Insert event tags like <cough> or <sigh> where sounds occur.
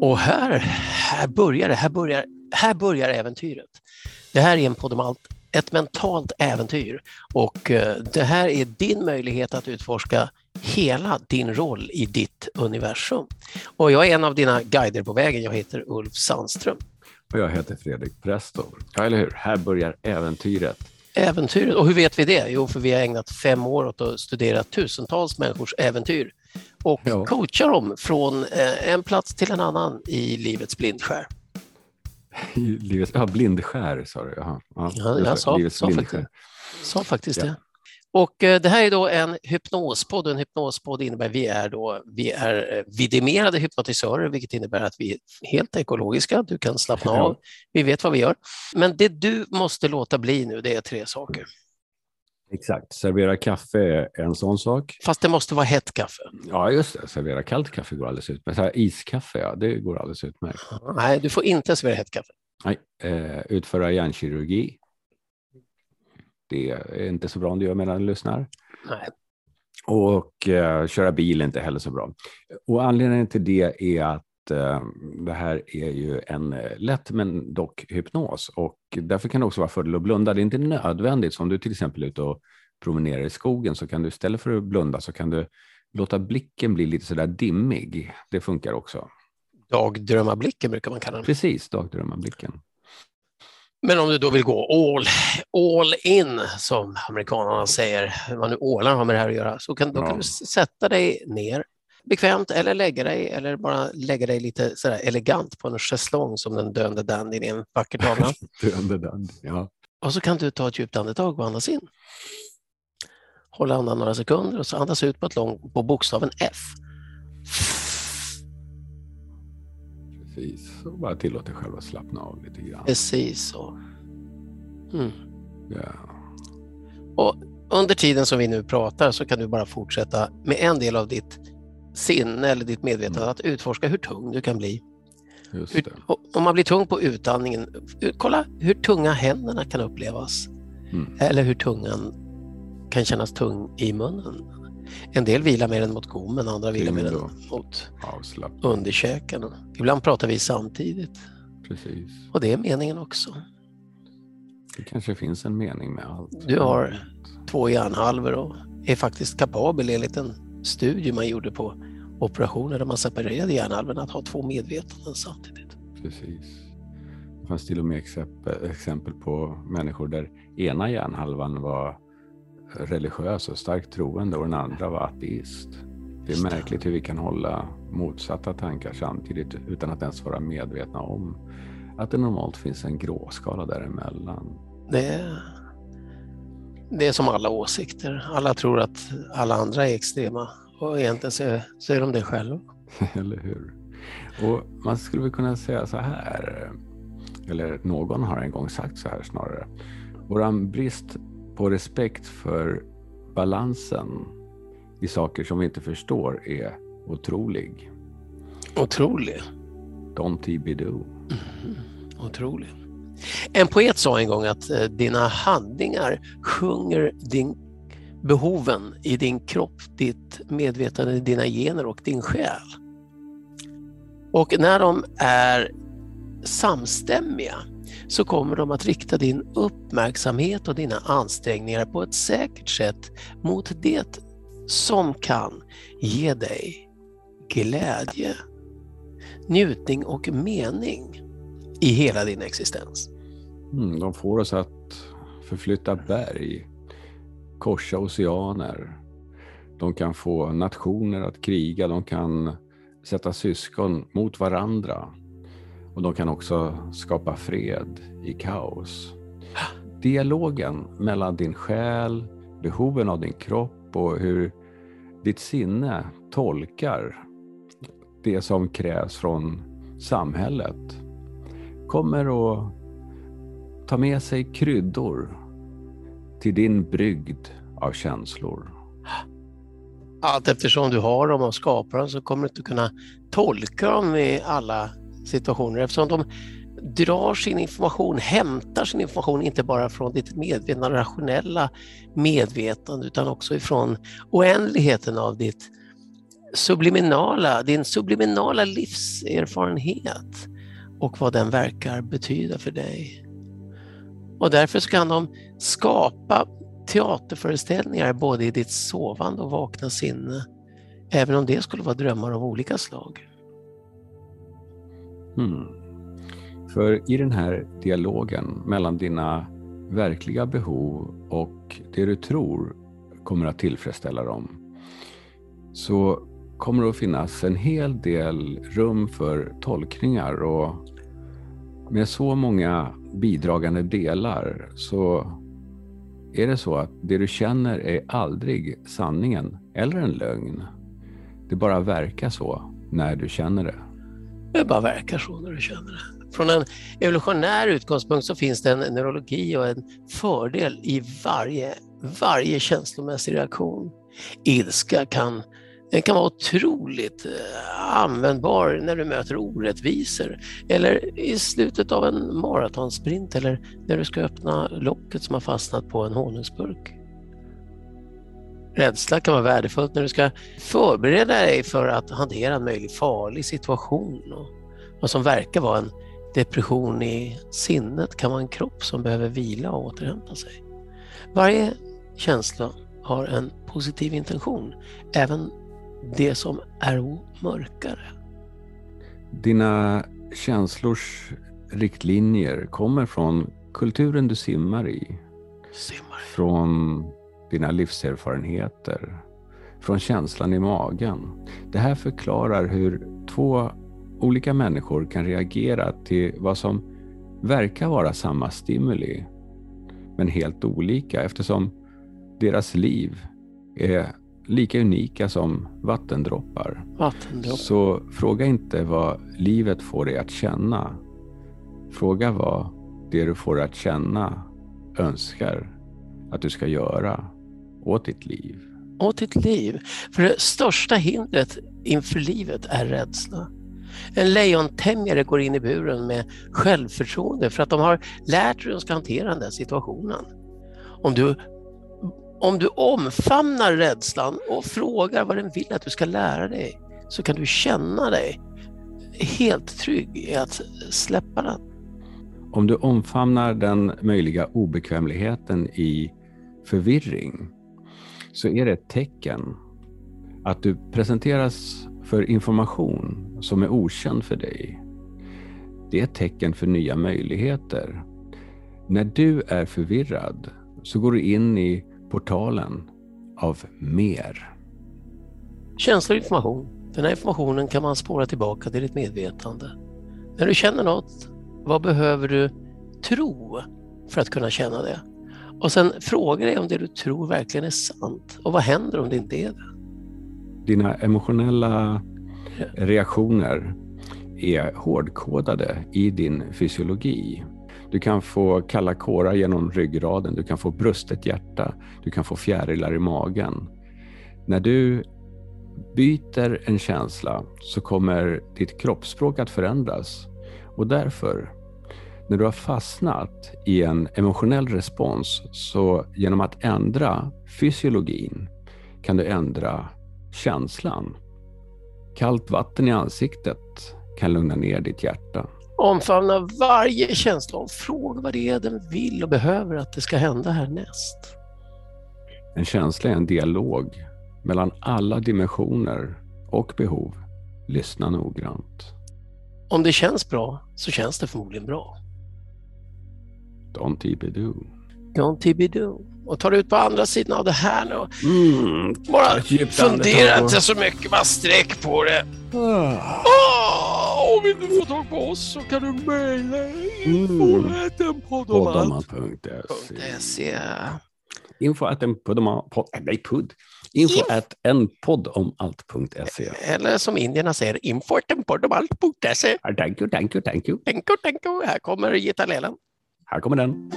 Och här, här börjar det, här börjar, här börjar äventyret. Det här är en podd om allt, ett mentalt äventyr och eh, det här är din möjlighet att utforska hela din roll i ditt universum. Och jag är en av dina guider på vägen, jag heter Ulf Sandström. Och jag heter Fredrik Presto. Ja, eller hur? Här börjar äventyret. Äventyret, och hur vet vi det? Jo, för vi har ägnat fem år åt att studera tusentals människors äventyr och ja. coacha dem från eh, en plats till en annan i livets blindskär. I livets, ja, blindskär sa du? Jaha. Ja, ja, jag sa, sa faktiskt, sa faktiskt ja. det. Och eh, det här är då en hypnospodd en hypnospodd innebär vi är då, vi är eh, vidimerade hypnotisörer, vilket innebär att vi är helt ekologiska. Du kan slappna av. Vi vet vad vi gör. Men det du måste låta bli nu, det är tre saker. Exakt, servera kaffe är en sån sak. Fast det måste vara hett kaffe. Ja, just det. Servera kallt kaffe går alldeles utmärkt. Så iskaffe, ja, det går alldeles utmärkt. Nej, du får inte servera hett kaffe. Nej, eh, utföra hjärnkirurgi. Det är inte så bra om du gör medan du lyssnar. Nej. Och eh, köra bil är inte heller så bra. Och anledningen till det är att eh, det här är ju en eh, lätt men dock hypnos och därför kan det också vara fördel att blunda. Det är inte nödvändigt, som du till exempel är ute och promenerar i skogen så kan du istället för att blunda så kan du låta blicken bli lite sådär dimmig. Det funkar också. Dagdrömmarblicken brukar man kalla den. Precis, dagdrömmarblicken. Men om du då vill gå all, all in, som amerikanerna säger, vad nu ålar har med det här att göra, så kan, då kan du sätta dig ner bekvämt eller lägga dig eller bara lägga dig lite sådär elegant på en schäslong som den döende dandyn i en vacker tavla. <laughs> döende dandy, ja. Och så kan du ta ett djupt andetag och andas in. Hålla andan några sekunder och så andas ut på, ett lång, på bokstaven F. Precis, och bara tillåt dig själv att slappna av lite grann. Precis så. Mm. Ja. Och under tiden som vi nu pratar så kan du bara fortsätta med en del av ditt sinne eller ditt medvetande mm. att utforska hur tung du kan bli. Hur, om man blir tung på utandningen, kolla hur tunga händerna kan upplevas. Mm. Eller hur tungan kan kännas tung i munnen. En del vilar mer än mot gommen, andra vilar mer än mot underkäken. Ibland pratar vi samtidigt. Precis. Och det är meningen också. Det kanske finns en mening med allt. Du har två hjärnhalvor och är faktiskt kapabel enligt en studie man gjorde på operationer där man separerade hjärnhalvorna att ha två medvetanden samtidigt. Precis. Det fanns till och med exempel på människor där ena hjärnhalvan var religiös och starkt troende och den andra var ateist. Det är märkligt hur vi kan hålla motsatta tankar samtidigt utan att ens vara medvetna om att det normalt finns en gråskala däremellan. Det är, det är som alla åsikter. Alla tror att alla andra är extrema och egentligen så är, så är de det själva. <laughs> Eller hur? Och man skulle väl kunna säga så här, eller någon har en gång sagt så här snarare. Våran brist på respekt för balansen i saker som vi inte förstår är otrolig. Otrolig? Don't TB-do. Mm, otrolig. En poet sa en gång att eh, dina handlingar sjunger din behoven i din kropp, ditt medvetande, dina gener och din själ. Och när de är samstämmiga så kommer de att rikta din uppmärksamhet och dina ansträngningar på ett säkert sätt mot det som kan ge dig glädje, njutning och mening i hela din existens. Mm, de får oss att förflytta berg, korsa oceaner. De kan få nationer att kriga, de kan sätta syskon mot varandra. Och de kan också skapa fred i kaos. Dialogen mellan din själ, behoven av din kropp och hur ditt sinne tolkar det som krävs från samhället kommer att ta med sig kryddor till din brygd av känslor. Allt eftersom du har dem och skapar dem så kommer du inte kunna tolka dem i alla situationer eftersom de, drar sin information, hämtar sin information inte bara från ditt medvetna, rationella medvetande utan också ifrån oändligheten av ditt subliminala, din subliminala livserfarenhet och vad den verkar betyda för dig. Och därför kan de skapa teaterföreställningar både i ditt sovande och vakna sinne, även om det skulle vara drömmar av olika slag. Mm. För i den här dialogen mellan dina verkliga behov och det du tror kommer att tillfredsställa dem, så kommer det att finnas en hel del rum för tolkningar och med så många bidragande delar så är det så att det du känner är aldrig sanningen eller en lögn. Det bara verkar så när du känner det. Det bara verkar så när du känner det. Från en evolutionär utgångspunkt så finns det en neurologi och en fördel i varje, varje känslomässig reaktion. Ilska kan den kan vara otroligt eh, användbar när du möter orättvisor eller i slutet av en maratonsprint eller när du ska öppna locket som har fastnat på en honungsburk. Rädsla kan vara värdefullt när du ska förbereda dig för att hantera en möjlig farlig situation. Och vad som verkar vara en depression i sinnet kan vara en kropp som behöver vila och återhämta sig. Varje känsla har en positiv intention, även det som är mörkare. Dina känslors riktlinjer kommer från kulturen du simmar i. Simmar. Från dina livserfarenheter. Från känslan i magen. Det här förklarar hur två olika människor kan reagera till vad som verkar vara samma stimuli, men helt olika eftersom deras liv är lika unika som vattendroppar. Vattendroppar. Så fråga inte vad livet får dig att känna. Fråga vad det du får att känna önskar att du ska göra åt ditt liv. Åt ditt liv. För det största hindret inför livet är rädsla. En lejontämjare går in i buren med självförtroende för att de har lärt sig hur de ska hantera den där situationen. Om du om du omfamnar rädslan och frågar vad den vill att du ska lära dig så kan du känna dig helt trygg i att släppa den. Om du omfamnar den möjliga obekvämligheten i förvirring så är det ett tecken att du presenteras för information som är okänd för dig. Det är ett tecken för nya möjligheter. När du är förvirrad så går du in i portalen av mer. Känsla och information. Den här informationen kan man spåra tillbaka till ditt medvetande. När du känner något, vad behöver du tro för att kunna känna det? Och sen fråga dig om det du tror verkligen är sant och vad händer om det inte är det? Dina emotionella reaktioner är hårdkodade i din fysiologi. Du kan få kalla kårar genom ryggraden, du kan få brustet hjärta, du kan få fjärilar i magen. När du byter en känsla så kommer ditt kroppsspråk att förändras och därför när du har fastnat i en emotionell respons, så genom att ändra fysiologin kan du ändra känslan. Kallt vatten i ansiktet kan lugna ner ditt hjärta. Omfamna varje känsla och fråga vad det är den vill och behöver att det ska hända härnäst. En känsla är en dialog mellan alla dimensioner och behov. Lyssna noggrant. Om det känns bra så känns det förmodligen bra. Don't tibidoo. Don't tibidoo. Och tar ut på andra sidan av det här nu. Mm, bara fundera inte så mycket, bara sträck på det. Ah. Oh, vill du få tag på oss så kan du mejla info.poddomalt.se Info att en poddomalt... Nej, pudd. Info att en poddomalt.se Eller som indierna säger, info att en poddomalt.se Thank you, thank you, thank you. Thank you, thank you. Här kommer gitarrelen. Här kommer den.